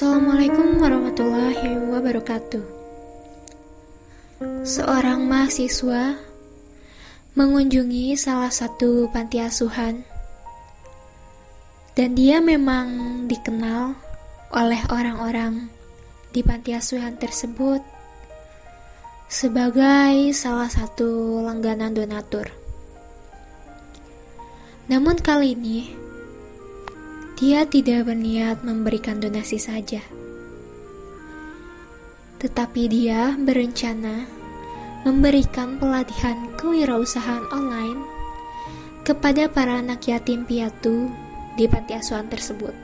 Assalamualaikum warahmatullahi wabarakatuh. Seorang mahasiswa mengunjungi salah satu panti asuhan, dan dia memang dikenal oleh orang-orang di panti asuhan tersebut sebagai salah satu langganan donatur. Namun kali ini, dia tidak berniat memberikan donasi saja, tetapi dia berencana memberikan pelatihan kewirausahaan online kepada para anak yatim piatu di panti asuhan tersebut.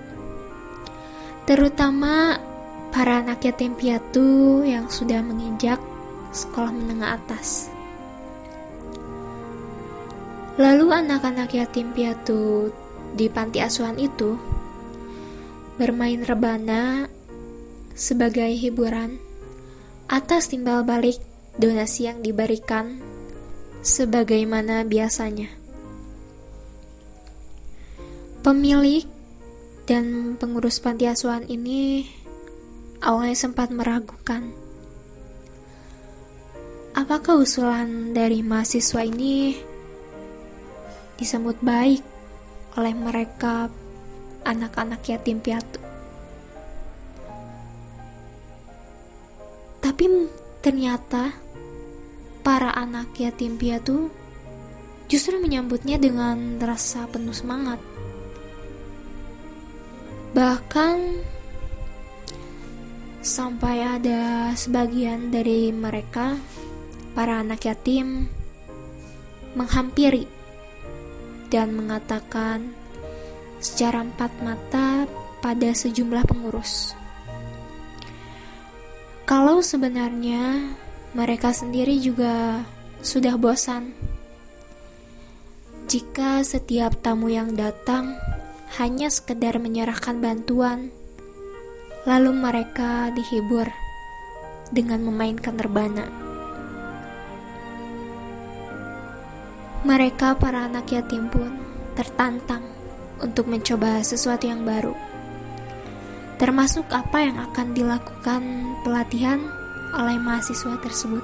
Terutama para anak yatim piatu yang sudah menginjak sekolah menengah atas. Lalu anak-anak yatim piatu di panti asuhan itu bermain rebana sebagai hiburan atas timbal balik donasi yang diberikan sebagaimana biasanya. Pemilik dan pengurus panti asuhan ini awalnya sempat meragukan apakah usulan dari mahasiswa ini disambut baik oleh mereka anak-anak yatim piatu. Tapi ternyata para anak yatim piatu justru menyambutnya dengan rasa penuh semangat. Bahkan sampai ada sebagian dari mereka para anak yatim menghampiri dan mengatakan secara empat mata pada sejumlah pengurus. Kalau sebenarnya mereka sendiri juga sudah bosan jika setiap tamu yang datang hanya sekedar menyerahkan bantuan, lalu mereka dihibur dengan memainkan rebana. Mereka, para anak yatim pun, tertantang untuk mencoba sesuatu yang baru, termasuk apa yang akan dilakukan pelatihan oleh mahasiswa tersebut.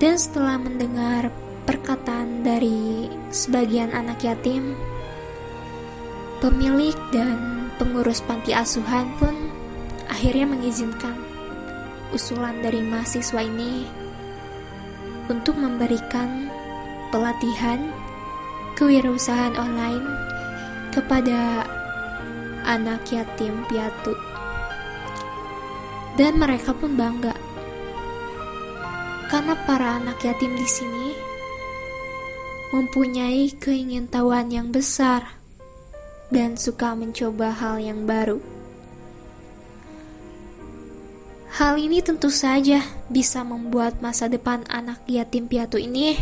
Dan setelah mendengar perkataan dari sebagian anak yatim, pemilik dan pengurus panti asuhan pun akhirnya mengizinkan usulan dari mahasiswa ini untuk memberikan pelatihan kewirausahaan online kepada anak yatim piatu. Dan mereka pun bangga karena para anak yatim di sini mempunyai keingintahuan yang besar dan suka mencoba hal yang baru. Hal ini tentu saja bisa membuat masa depan anak yatim piatu ini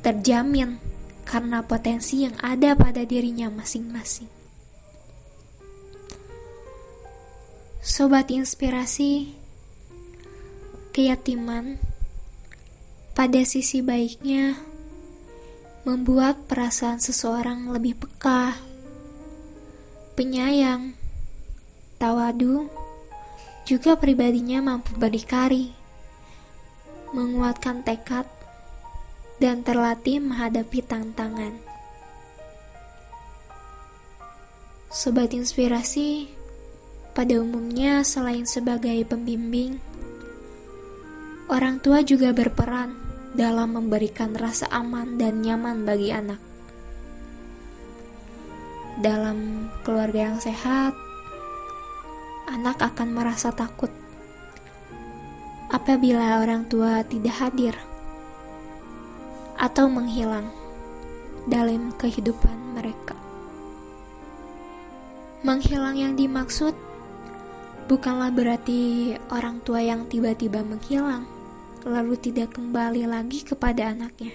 terjamin karena potensi yang ada pada dirinya masing-masing. Sobat inspirasi, keyatiman pada sisi baiknya membuat perasaan seseorang lebih peka, penyayang, tawadu, juga pribadinya mampu berdikari, menguatkan tekad, dan terlatih menghadapi tantangan. Sobat inspirasi, pada umumnya selain sebagai pembimbing, orang tua juga berperan dalam memberikan rasa aman dan nyaman bagi anak. Dalam keluarga yang sehat, anak akan merasa takut apabila orang tua tidak hadir atau menghilang dalam kehidupan mereka. Menghilang yang dimaksud bukanlah berarti orang tua yang tiba-tiba menghilang lalu tidak kembali lagi kepada anaknya.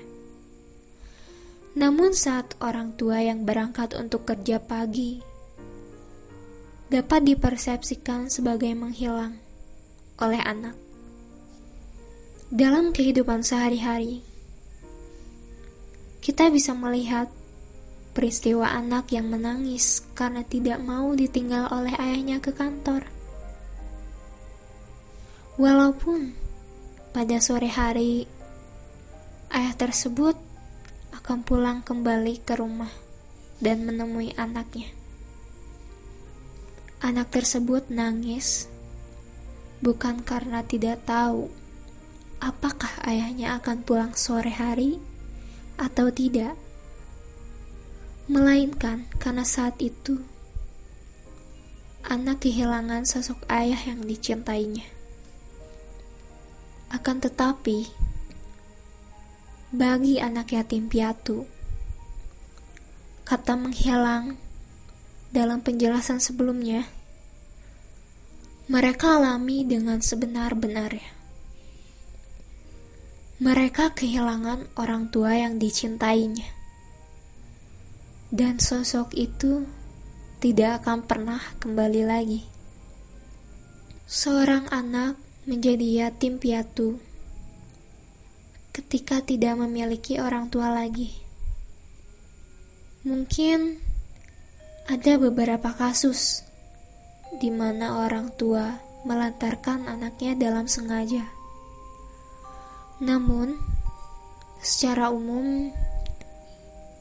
Namun saat orang tua yang berangkat untuk kerja pagi dapat dipersepsikan sebagai menghilang oleh anak. Dalam kehidupan sehari-hari, kita bisa melihat peristiwa anak yang menangis karena tidak mau ditinggal oleh ayahnya ke kantor. Walaupun pada sore hari ayah tersebut akan pulang kembali ke rumah dan menemui anaknya. Anak tersebut nangis bukan karena tidak tahu apakah ayahnya akan pulang sore hari atau tidak, melainkan karena saat itu anak kehilangan sosok ayah yang dicintainya. Akan tetapi, bagi anak yatim piatu, kata menghilang dalam penjelasan sebelumnya, mereka alami dengan sebenar-benarnya. Mereka kehilangan orang tua yang dicintainya, dan sosok itu tidak akan pernah kembali lagi. Seorang anak menjadi yatim piatu ketika tidak memiliki orang tua lagi. Mungkin ada beberapa kasus di mana orang tua melantarkan anaknya dalam sengaja. Namun, secara umum,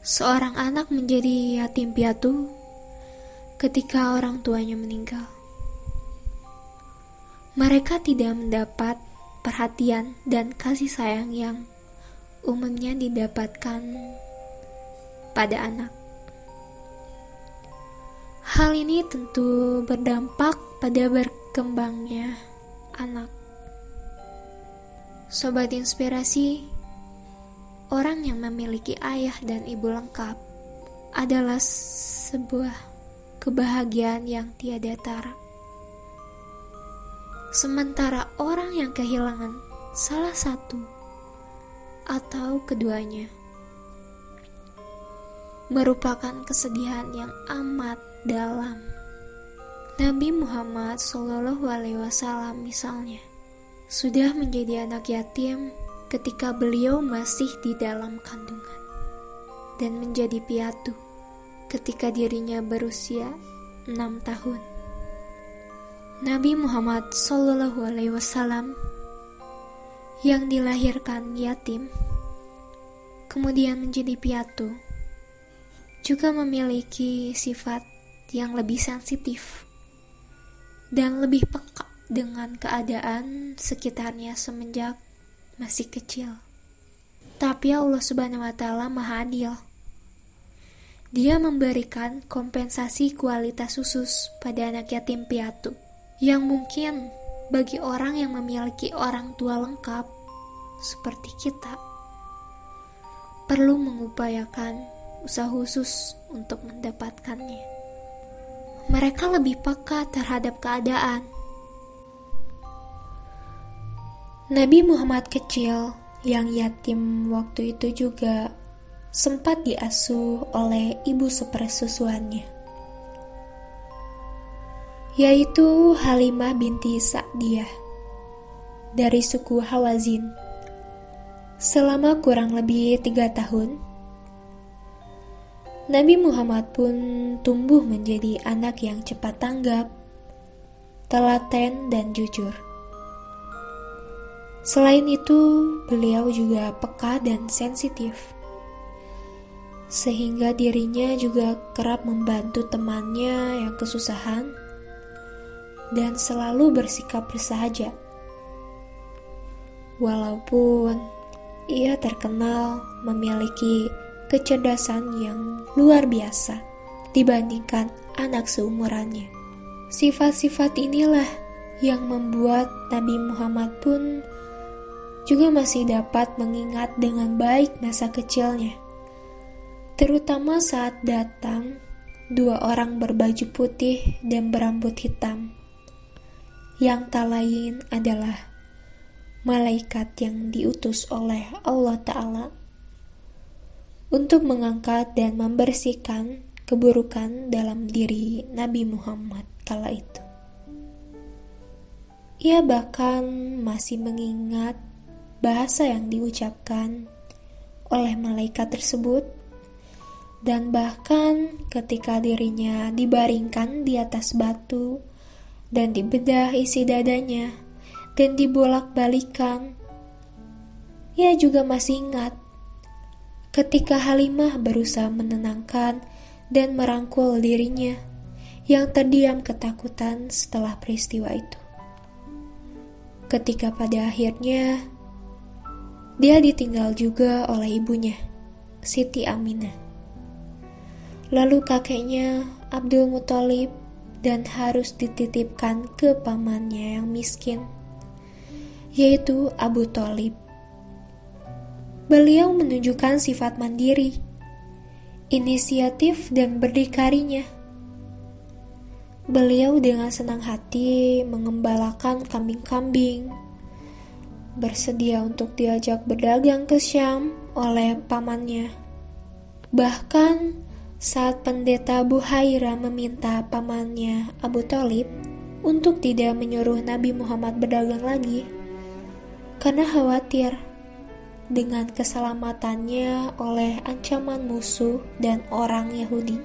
seorang anak menjadi yatim piatu ketika orang tuanya meninggal. Mereka tidak mendapat perhatian dan kasih sayang yang umumnya didapatkan pada anak. Hal ini tentu berdampak pada berkembangnya anak. Sobat inspirasi, orang yang memiliki ayah dan ibu lengkap adalah sebuah kebahagiaan yang tiada tara. Sementara orang yang kehilangan salah satu atau keduanya merupakan kesedihan yang amat dalam. Nabi Muhammad Wasallam misalnya sudah menjadi anak yatim ketika beliau masih di dalam kandungan dan menjadi piatu ketika dirinya berusia enam tahun. Nabi Muhammad Wasallam yang dilahirkan yatim kemudian menjadi piatu juga memiliki sifat yang lebih sensitif dan lebih peka dengan keadaan sekitarnya semenjak masih kecil. Tapi Allah Subhanahu wa taala Maha Adil. Dia memberikan kompensasi kualitas khusus pada anak yatim piatu yang mungkin bagi orang yang memiliki orang tua lengkap seperti kita perlu mengupayakan usaha khusus untuk mendapatkannya mereka lebih peka terhadap keadaan. Nabi Muhammad kecil yang yatim waktu itu juga sempat diasuh oleh ibu sepersusuannya, yaitu Halimah binti Sa'diyah dari suku Hawazin. Selama kurang lebih tiga tahun, Nabi Muhammad pun tumbuh menjadi anak yang cepat tanggap, telaten, dan jujur. Selain itu, beliau juga peka dan sensitif, sehingga dirinya juga kerap membantu temannya yang kesusahan dan selalu bersikap bersahaja. Walaupun ia terkenal memiliki kecerdasan yang luar biasa dibandingkan anak seumurannya. Sifat-sifat inilah yang membuat Nabi Muhammad pun juga masih dapat mengingat dengan baik masa kecilnya. Terutama saat datang dua orang berbaju putih dan berambut hitam. Yang tak lain adalah malaikat yang diutus oleh Allah Ta'ala untuk mengangkat dan membersihkan keburukan dalam diri Nabi Muhammad kala itu. Ia bahkan masih mengingat bahasa yang diucapkan oleh malaikat tersebut dan bahkan ketika dirinya dibaringkan di atas batu dan dibedah isi dadanya dan dibolak-balikan, ia juga masih ingat ketika Halimah berusaha menenangkan dan merangkul dirinya yang terdiam ketakutan setelah peristiwa itu. Ketika pada akhirnya dia ditinggal juga oleh ibunya, Siti Aminah Lalu kakeknya Abdul Muthalib dan harus dititipkan ke pamannya yang miskin, yaitu Abu Talib. Beliau menunjukkan sifat mandiri, inisiatif dan berdikarinya. Beliau dengan senang hati mengembalakan kambing-kambing, bersedia untuk diajak berdagang ke Syam oleh pamannya. Bahkan saat pendeta Buhaira meminta pamannya Abu Talib untuk tidak menyuruh Nabi Muhammad berdagang lagi, karena khawatir dengan keselamatannya oleh ancaman musuh dan orang Yahudi.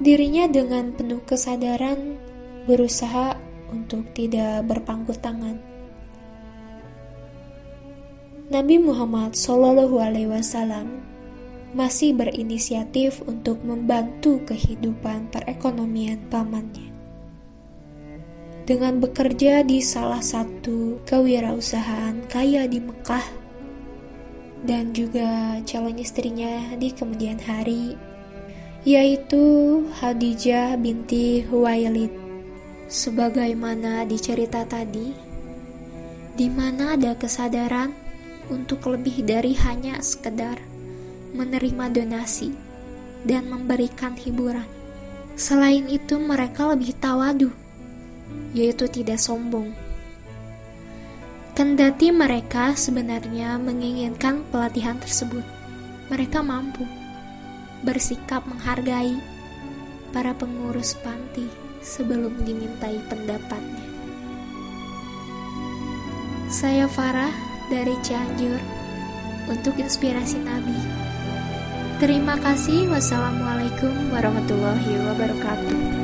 Dirinya dengan penuh kesadaran berusaha untuk tidak berpangku tangan. Nabi Muhammad Shallallahu Alaihi Wasallam masih berinisiatif untuk membantu kehidupan perekonomian pamannya. Dengan bekerja di salah satu kewirausahaan kaya di Mekah dan juga calon istrinya di kemudian hari, yaitu Khadijah binti Huwailid. Sebagaimana dicerita tadi, di mana ada kesadaran untuk lebih dari hanya sekedar menerima donasi, dan memberikan hiburan. Selain itu, mereka lebih tawadu, yaitu tidak sombong. Kendati mereka sebenarnya menginginkan pelatihan tersebut, mereka mampu bersikap menghargai para pengurus panti sebelum dimintai pendapatnya. Saya Farah dari Cianjur untuk inspirasi Nabi. Terima kasih. Wassalamualaikum warahmatullahi wabarakatuh.